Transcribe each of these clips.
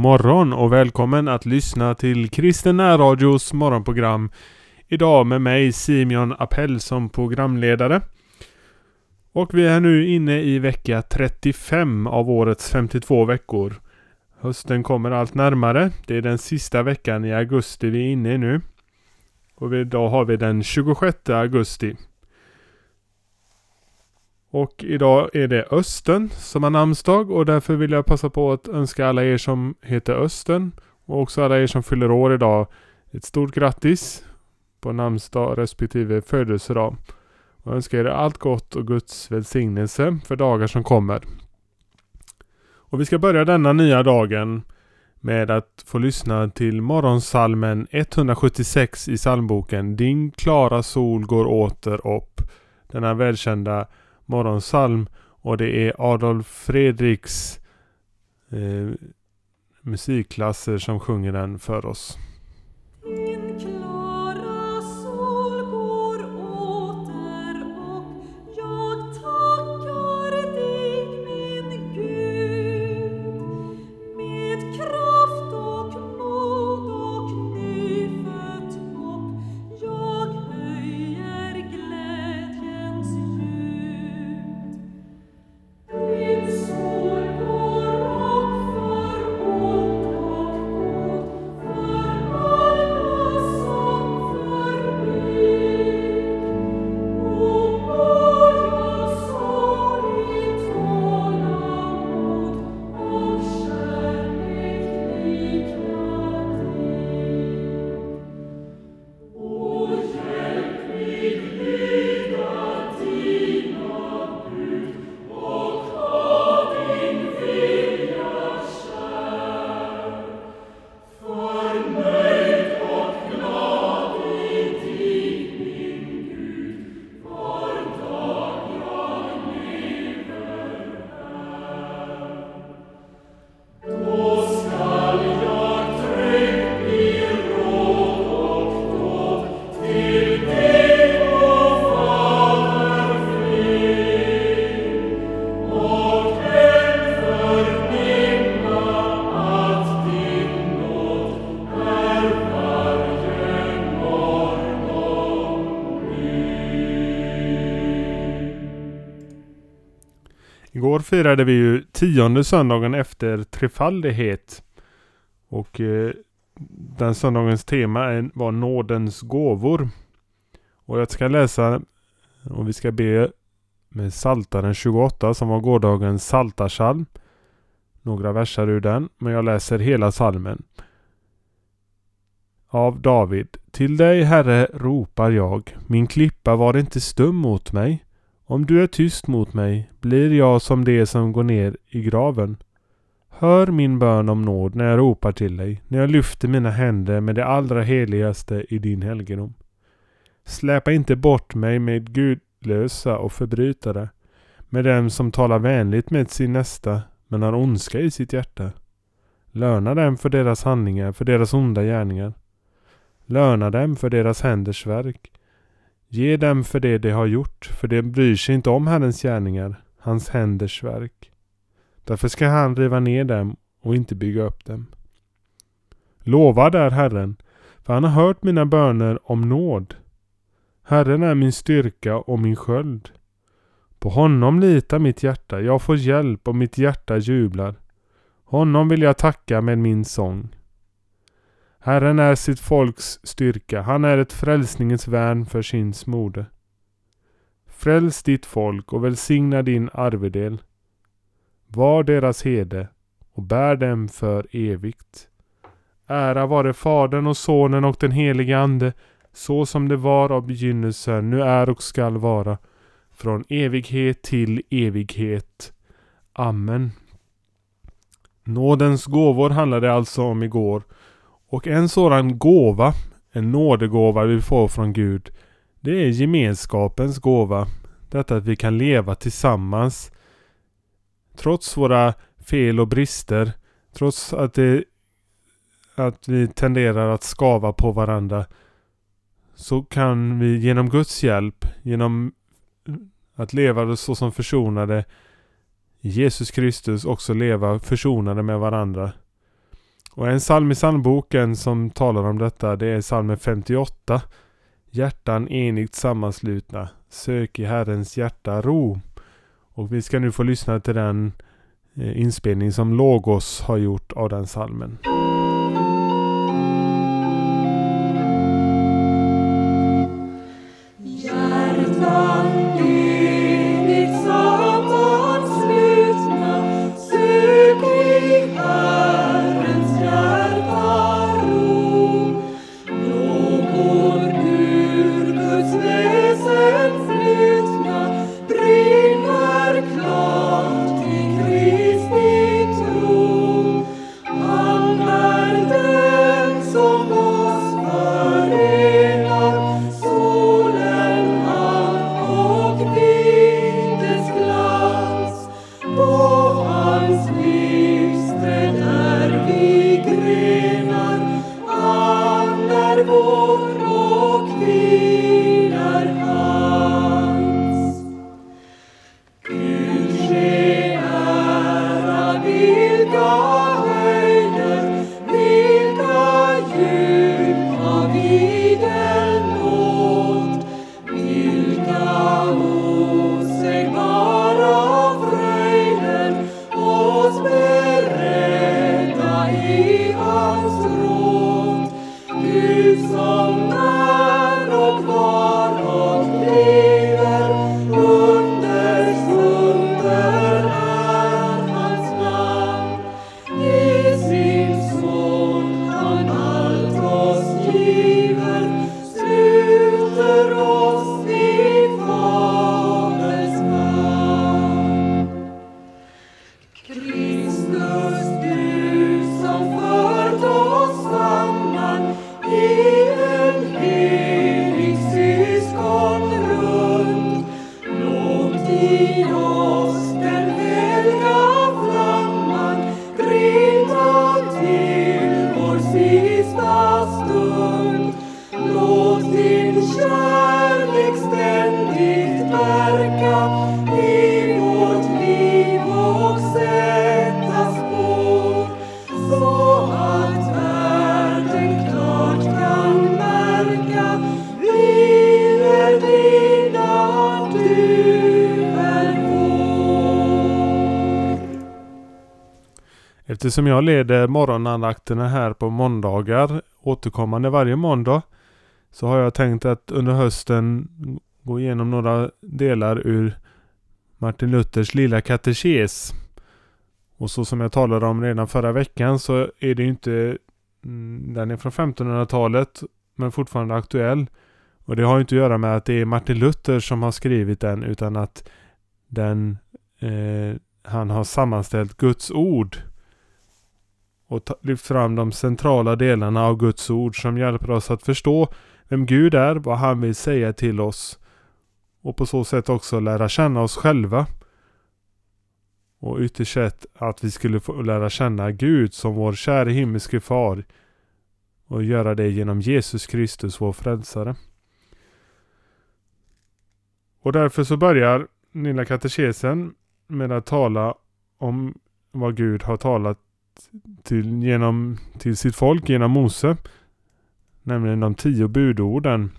Morgon och välkommen att lyssna till Kristen närradios morgonprogram. Idag med mig Simeon Appell som programledare. Och vi är nu inne i vecka 35 av årets 52 veckor. Hösten kommer allt närmare. Det är den sista veckan i augusti vi är inne i nu. Och idag har vi den 26 augusti. Och idag är det Östen som har namnsdag och därför vill jag passa på att önska alla er som heter Östen och också alla er som fyller år idag ett stort grattis på namnsdag respektive födelsedag. Och önskar er allt gott och Guds välsignelse för dagar som kommer. Och vi ska börja denna nya dagen med att få lyssna till morgonsalmen 176 i psalmboken Din klara sol går åter upp. Denna välkända morgonsalm och det är Adolf Fredriks eh, musikklasser som sjunger den för oss. Igår firade vi ju tionde söndagen efter trefaldighet. Och eh, den söndagens tema var nådens gåvor. Och jag ska läsa och vi ska be med Saltaren 28 som var gårdagens saltarsalm. Några versar ur den, men jag läser hela salmen. Av David. Till dig Herre ropar jag, min klippa var inte stum mot mig. Om du är tyst mot mig blir jag som det som går ner i graven. Hör min bön om nåd när jag ropar till dig, när jag lyfter mina händer med det allra heligaste i din helgedom. Släpa inte bort mig med gudlösa och förbrytare, med dem som talar vänligt med sin nästa, men har ondska i sitt hjärta. Löna dem för deras handlingar, för deras onda gärningar. Löna dem för deras händers verk. Ge dem för det de har gjort, för de bryr sig inte om Herrens gärningar, hans händers verk. Därför ska han riva ner dem och inte bygga upp dem. Lovad är Herren, för han har hört mina böner om nåd. Herren är min styrka och min sköld. På honom litar mitt hjärta, jag får hjälp och mitt hjärta jublar. Honom vill jag tacka med min sång. Herren är sitt folks styrka, han är ett frälsningens värn för sin smorde. Fräls ditt folk och välsigna din arvedel. Var deras hede och bär dem för evigt. Ära vare Fadern och Sonen och den helige Ande, så som det var av begynnelsen, nu är och skall vara, från evighet till evighet. Amen. Nådens gåvor handlade alltså om igår och en sådan gåva, en nådegåva vi får från Gud, det är gemenskapens gåva. Detta att vi kan leva tillsammans. Trots våra fel och brister, trots att, det, att vi tenderar att skava på varandra, så kan vi genom Guds hjälp, genom att leva så som försonade Jesus Kristus också leva försonade med varandra. Och en psalm i psalmboken som talar om detta det är psalmen 58. Hjärtan enigt sammanslutna. Sök i Herrens hjärta ro. Och vi ska nu få lyssna till den eh, inspelning som Logos har gjort av den Eftersom jag leder morgonandakterna här på måndagar återkommande varje måndag så har jag tänkt att under hösten gå igenom några delar ur Martin Luthers lilla katekes. Och så som jag talade om redan förra veckan så är det inte mm, Den är från 1500-talet men fortfarande aktuell. Och det har inte att göra med att det är Martin Luther som har skrivit den utan att den eh, han har sammanställt Guds ord och lyft fram de centrala delarna av Guds ord som hjälper oss att förstå vem Gud är, vad han vill säga till oss och på så sätt också lära känna oss själva. Och ytterst sett att vi skulle få lära känna Gud som vår käre himmelske far och göra det genom Jesus Kristus, vår frälsare. Och därför så börjar lilla katekesen med att tala om vad Gud har talat till, genom, till sitt folk genom Mose. Nämligen de tio budorden.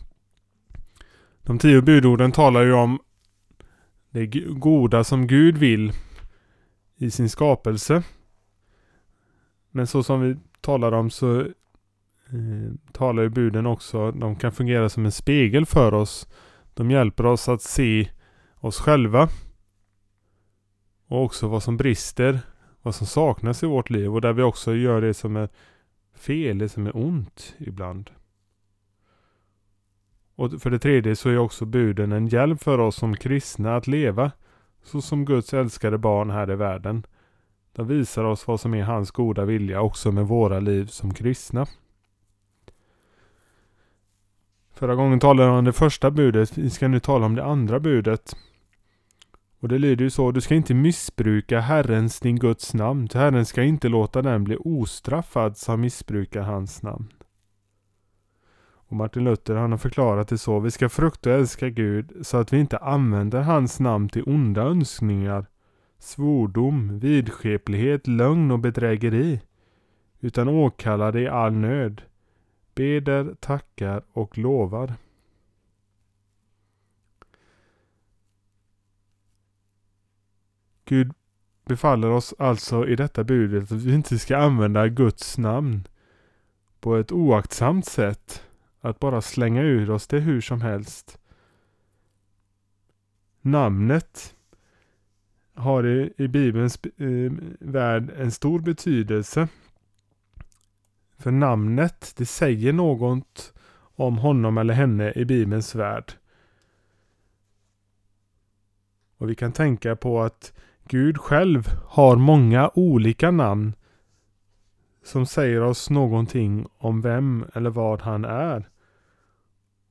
De tio budorden talar ju om det goda som Gud vill i sin skapelse. Men så som vi talar om så eh, talar ju buden också, de kan fungera som en spegel för oss. De hjälper oss att se oss själva. Och också vad som brister vad som saknas i vårt liv och där vi också gör det som är fel, det som är ont ibland. Och för det tredje så är också buden en hjälp för oss som kristna att leva så som Guds älskade barn här i världen. De visar oss vad som är hans goda vilja också med våra liv som kristna. Förra gången talade jag om det första budet. Vi ska nu tala om det andra budet. Och det lyder ju så, du ska inte missbruka Herrens, din Guds namn, Herren ska inte låta den bli ostraffad som missbrukar hans namn. Och Martin Luther han har förklarat det så, vi ska frukta och älska Gud så att vi inte använder hans namn till onda önskningar, svordom, vidskeplighet, lögn och bedrägeri. utan åkallar det i all nöd, beder, tackar och lovar. Gud befaller oss alltså i detta budet att vi inte ska använda Guds namn på ett oaktsamt sätt. Att bara slänga ur oss det hur som helst. Namnet har i, i Bibelns eh, värld en stor betydelse. För namnet, det säger något om honom eller henne i Bibelns värld. Och vi kan tänka på att Gud själv har många olika namn som säger oss någonting om vem eller vad han är.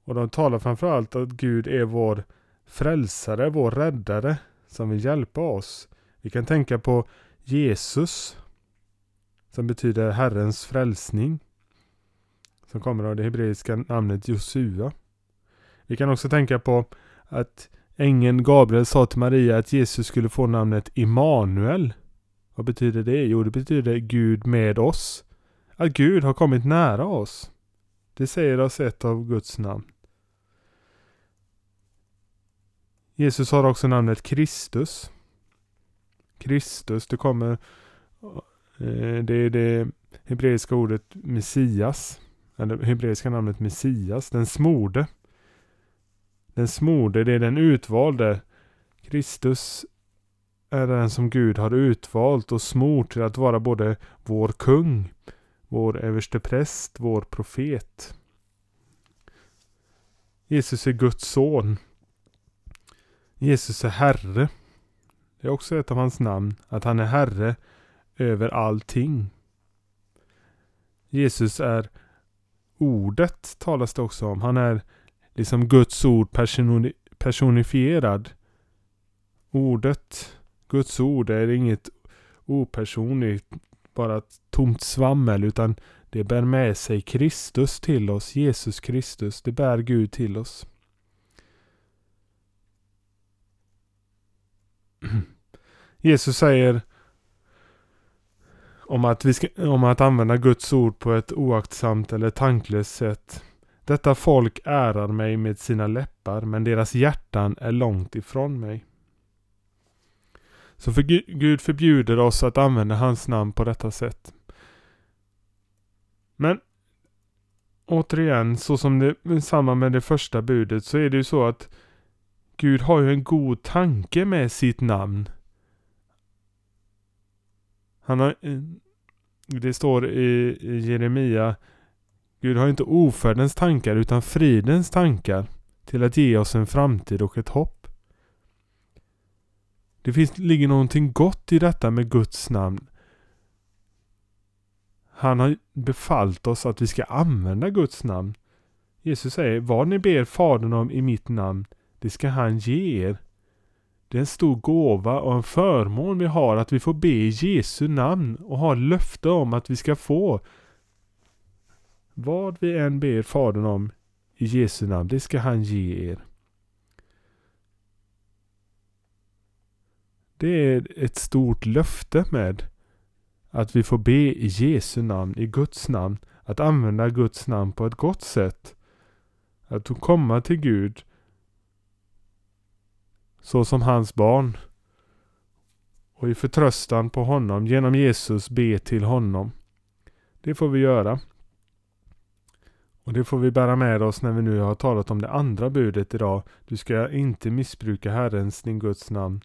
Och de talar framförallt att Gud är vår frälsare, vår räddare som vill hjälpa oss. Vi kan tänka på Jesus som betyder Herrens frälsning. Som kommer av det hebreiska namnet Josua. Vi kan också tänka på att ängeln Gabriel sa till Maria att Jesus skulle få namnet Immanuel. Vad betyder det? Jo, det betyder Gud med oss. Att Gud har kommit nära oss. Det säger oss ett av Guds namn. Jesus har också namnet Kristus. Kristus, det kommer... Eh, det är det hebreiska ordet Messias. Eller hebreiska namnet Messias, den smorde. Den smorde, det är den utvalde. Kristus är den som Gud har utvalt och smort till att vara både vår kung, vår överstepräst, vår profet. Jesus är Guds son. Jesus är Herre. Det är också ett av hans namn, att han är Herre över allting. Jesus är ordet talas det också om. Han är liksom Guds ord personifierad. Ordet, Guds ord är inget opersonligt, bara tomt svammel, utan det bär med sig Kristus till oss, Jesus Kristus. Det bär Gud till oss. Jesus säger om att, vi ska, om att använda Guds ord på ett oaktsamt eller tanklöst sätt. Detta folk ärar mig med sina läppar, men deras hjärtan är långt ifrån mig. Så för Gud förbjuder oss att använda hans namn på detta sätt. Men återigen, så som det samma med det första budet så är det ju så att Gud har ju en god tanke med sitt namn. Han har, eh, det står i, Jeremia, Gud har inte ofärdens tankar utan fridens tankar till att ge oss en framtid och ett hopp. Det finns, ligger någonting gott i detta med Guds namn. Han har befallt oss att vi ska använda Guds namn. Jesus säger, vad ni ber Fadern om i mitt namn, det ska han ge er. Det är en stor gåva och en förmån vi har att vi får be i Jesu namn och har löfte om att vi ska få vad vi än ber Fadern om i Jesu namn, det ska han ge er. Det är ett stort löfte med att vi får be i Jesu namn, i Guds namn. Att använda Guds namn på ett gott sätt. Att komma till Gud så som hans barn. Och i förtröstan på honom, genom Jesus be till honom. Det får vi göra. Och det får vi bära med oss när vi nu har talat om det andra budet idag. Du ska inte missbruka Herrens, din Guds namn.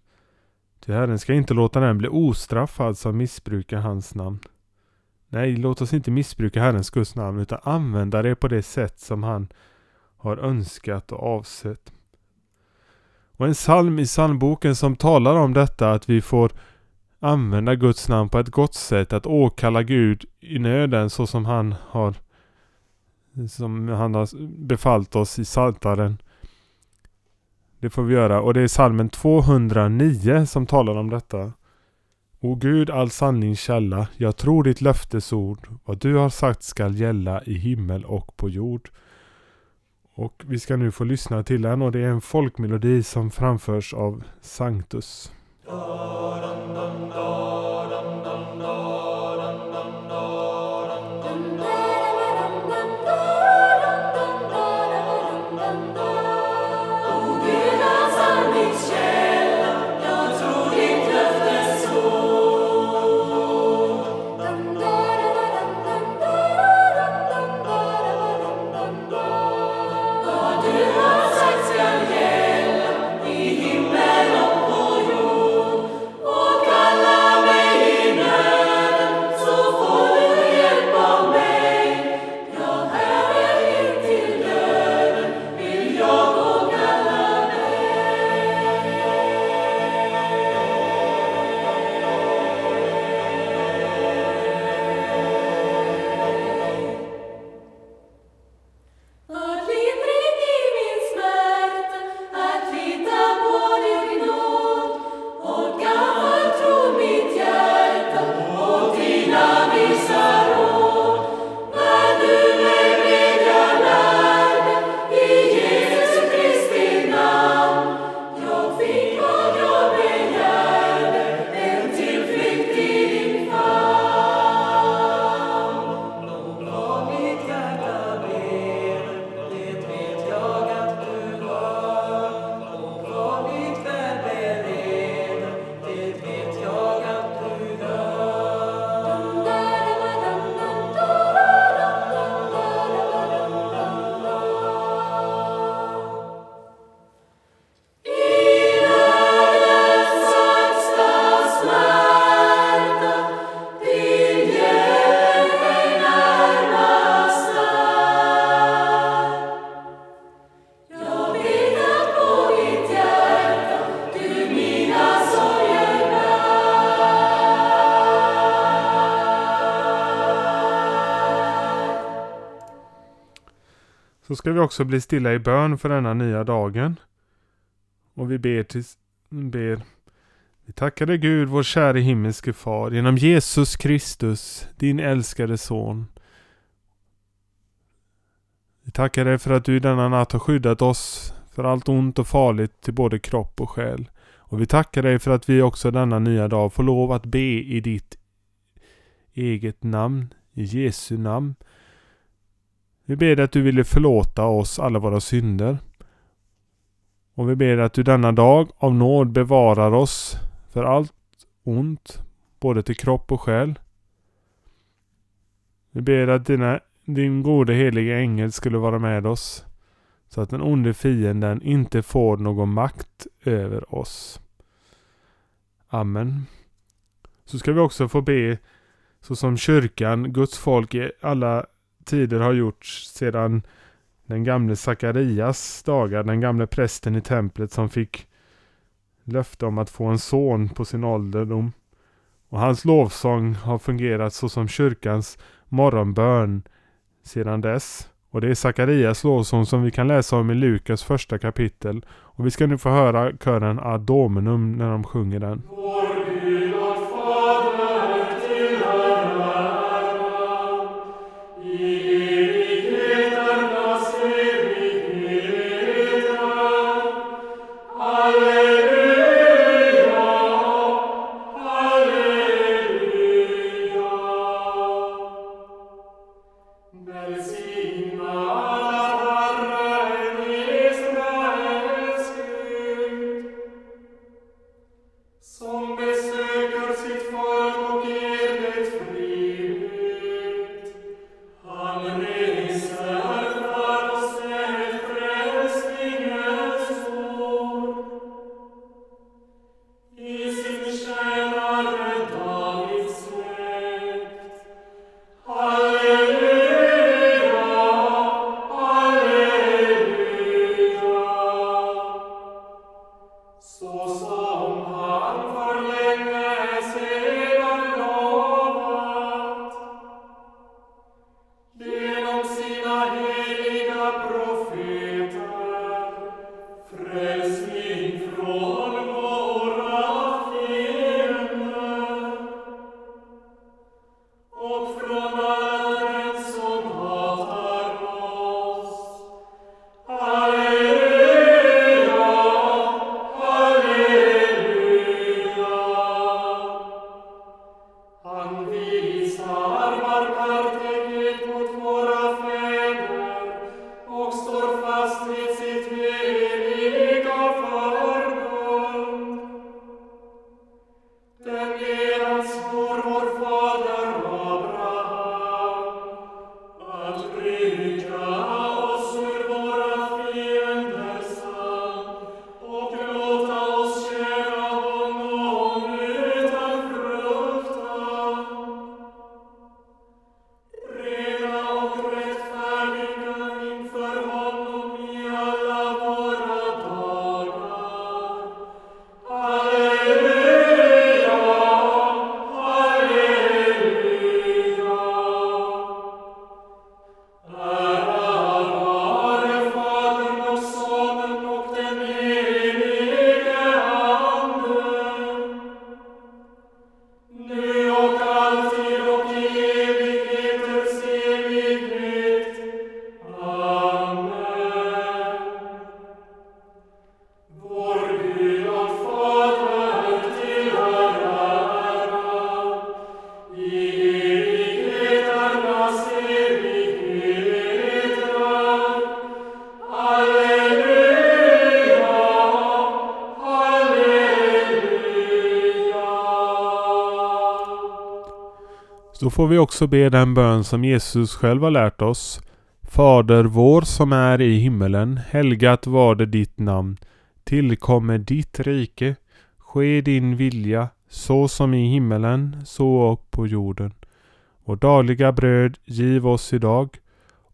Ty Herren ska inte låta den bli ostraffad som missbrukar hans namn. Nej, låt oss inte missbruka Herrens Guds namn utan använda det på det sätt som han har önskat och avsett. Och en psalm i psalmboken som talar om detta att vi får använda Guds namn på ett gott sätt. Att åkalla Gud i nöden så som han har som han har befallt oss i Psaltaren. Det får vi göra och det är salmen 209 som talar om detta. O Gud, all sannings källa, jag tror ditt löftesord. Vad du har sagt skall gälla i himmel och på jord. Och vi ska nu få lyssna till den och det är en folkmelodi som framförs av Sanctus. Så ska vi också bli stilla i bön för denna nya dagen. Och vi ber till, ber. Vi tackar dig Gud, vår käre himmelske far, genom Jesus Kristus, din älskade son. Vi tackar dig för att du i denna natt har skyddat oss för allt ont och farligt till både kropp och själ. Och vi tackar dig för att vi också denna nya dag får lov att be i ditt eget namn, i Jesu namn. Vi ber dig att du ville förlåta oss alla våra synder. Och vi ber att du denna dag av nåd bevarar oss för allt ont, både till kropp och själ. Vi ber att dina, din gode heliga ängel skulle vara med oss. Så att den onde fienden inte får någon makt över oss. Amen. Så ska vi också få be så som kyrkan, Guds folk i alla tider har gjorts sedan den gamle Sakarias dagar, den gamle prästen i templet som fick löfte om att få en son på sin ålderdom. Och hans lovsång har fungerat så som kyrkans morgonbön sedan dess. Och det är Sakarias lovsång som vi kan läsa om i Lukas första kapitel. Och vi ska nu få höra kören Ad Dominum när de sjunger den. Då får vi också be den bön som Jesus själv har lärt oss. Fader vår som är i himmelen. Helgat var det ditt namn. Tillkommer ditt rike. Ske din vilja så som i himmelen så och på jorden. Vår dagliga bröd giv oss idag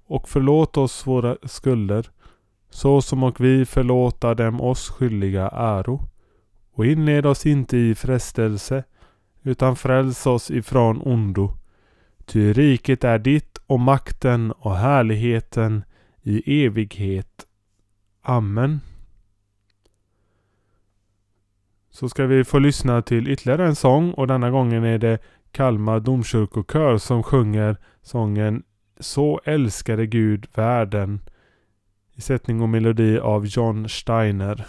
och förlåt oss våra skulder så som och vi förlåta dem oss skyldiga äro. Och inled oss inte i frestelse utan fräls oss ifrån ondo. Ty riket är ditt och makten och härligheten i evighet. Amen. Så ska vi få lyssna till ytterligare en sång och denna gången är det Kalmar domkyrkokör som sjunger sången Så älskade Gud världen i sättning och melodi av John Steiner.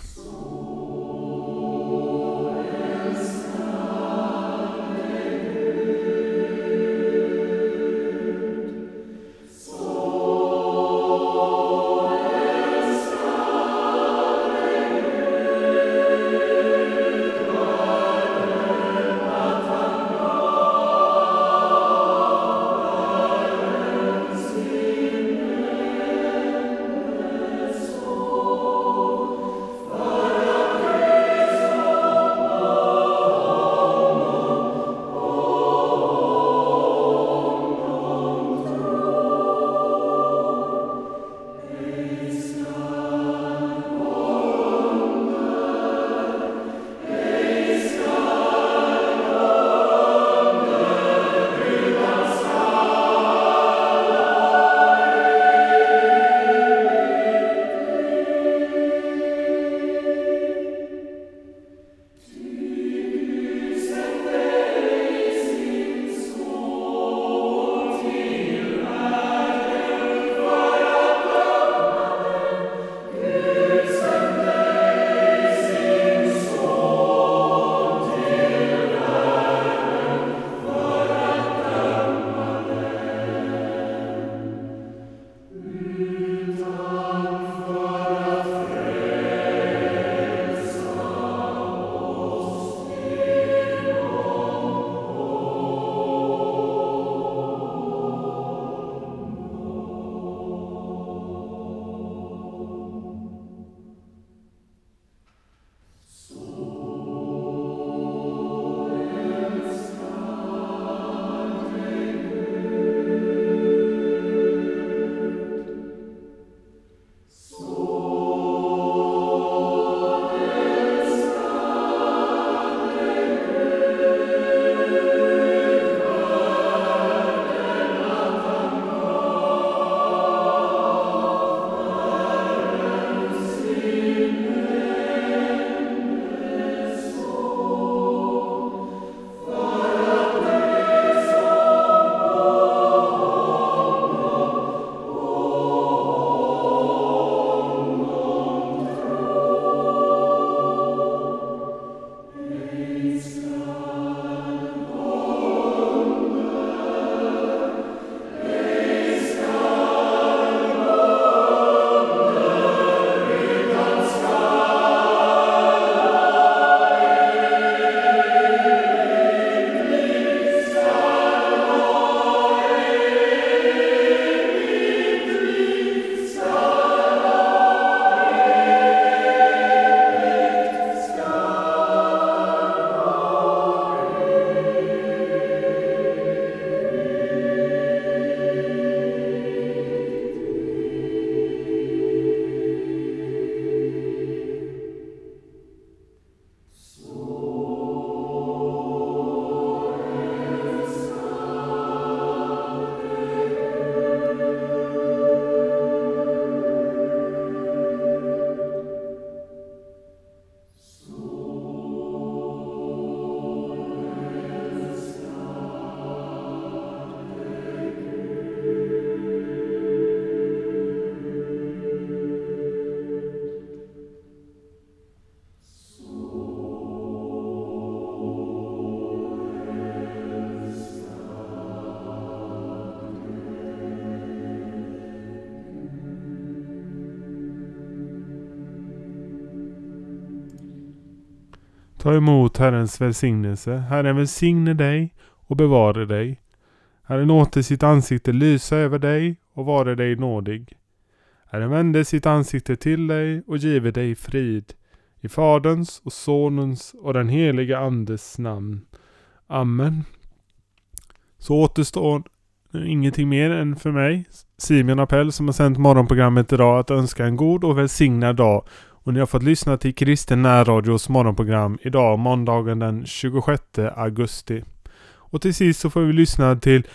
Ta emot Herrens välsignelse. Herren välsigne dig och bevare dig. Herren låter sitt ansikte lysa över dig och vare dig nådig. Herren vände sitt ansikte till dig och give dig frid. I Faderns och Sonens och den heliga Andes namn. Amen. Så återstår ingenting mer än för mig, Simeon Appell som har sänt morgonprogrammet idag, att önska en god och välsignad dag och ni har fått lyssna till Kristen närradios morgonprogram idag måndagen den 26 augusti. Och till sist så får vi lyssna till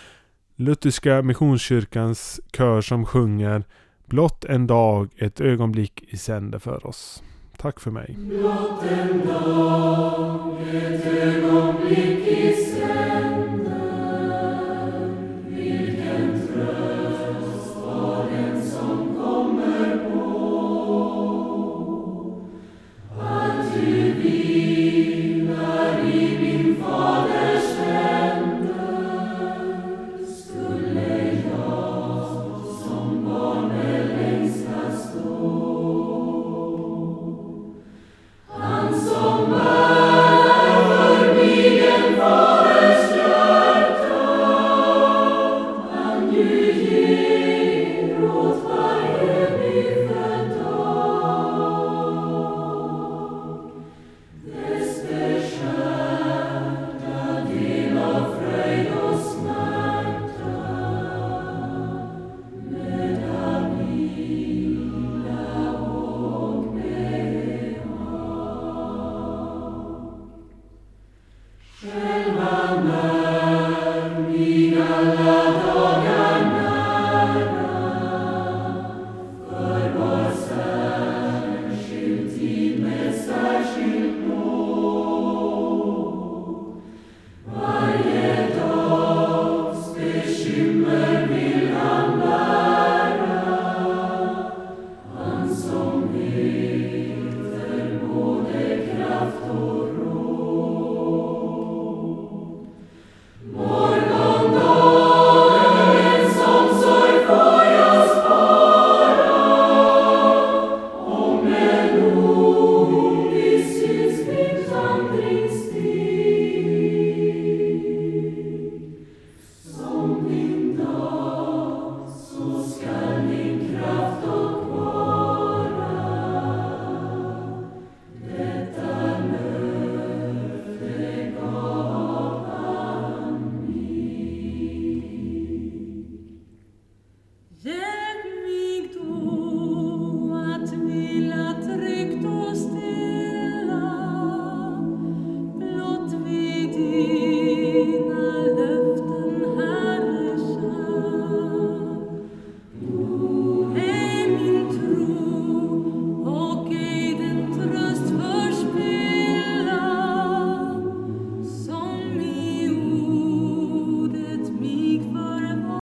Lutherska Missionskyrkans kör som sjunger Blott en dag, ett ögonblick i sänder för oss. Tack för mig. Blott en dag, ett ögonblick i sänder.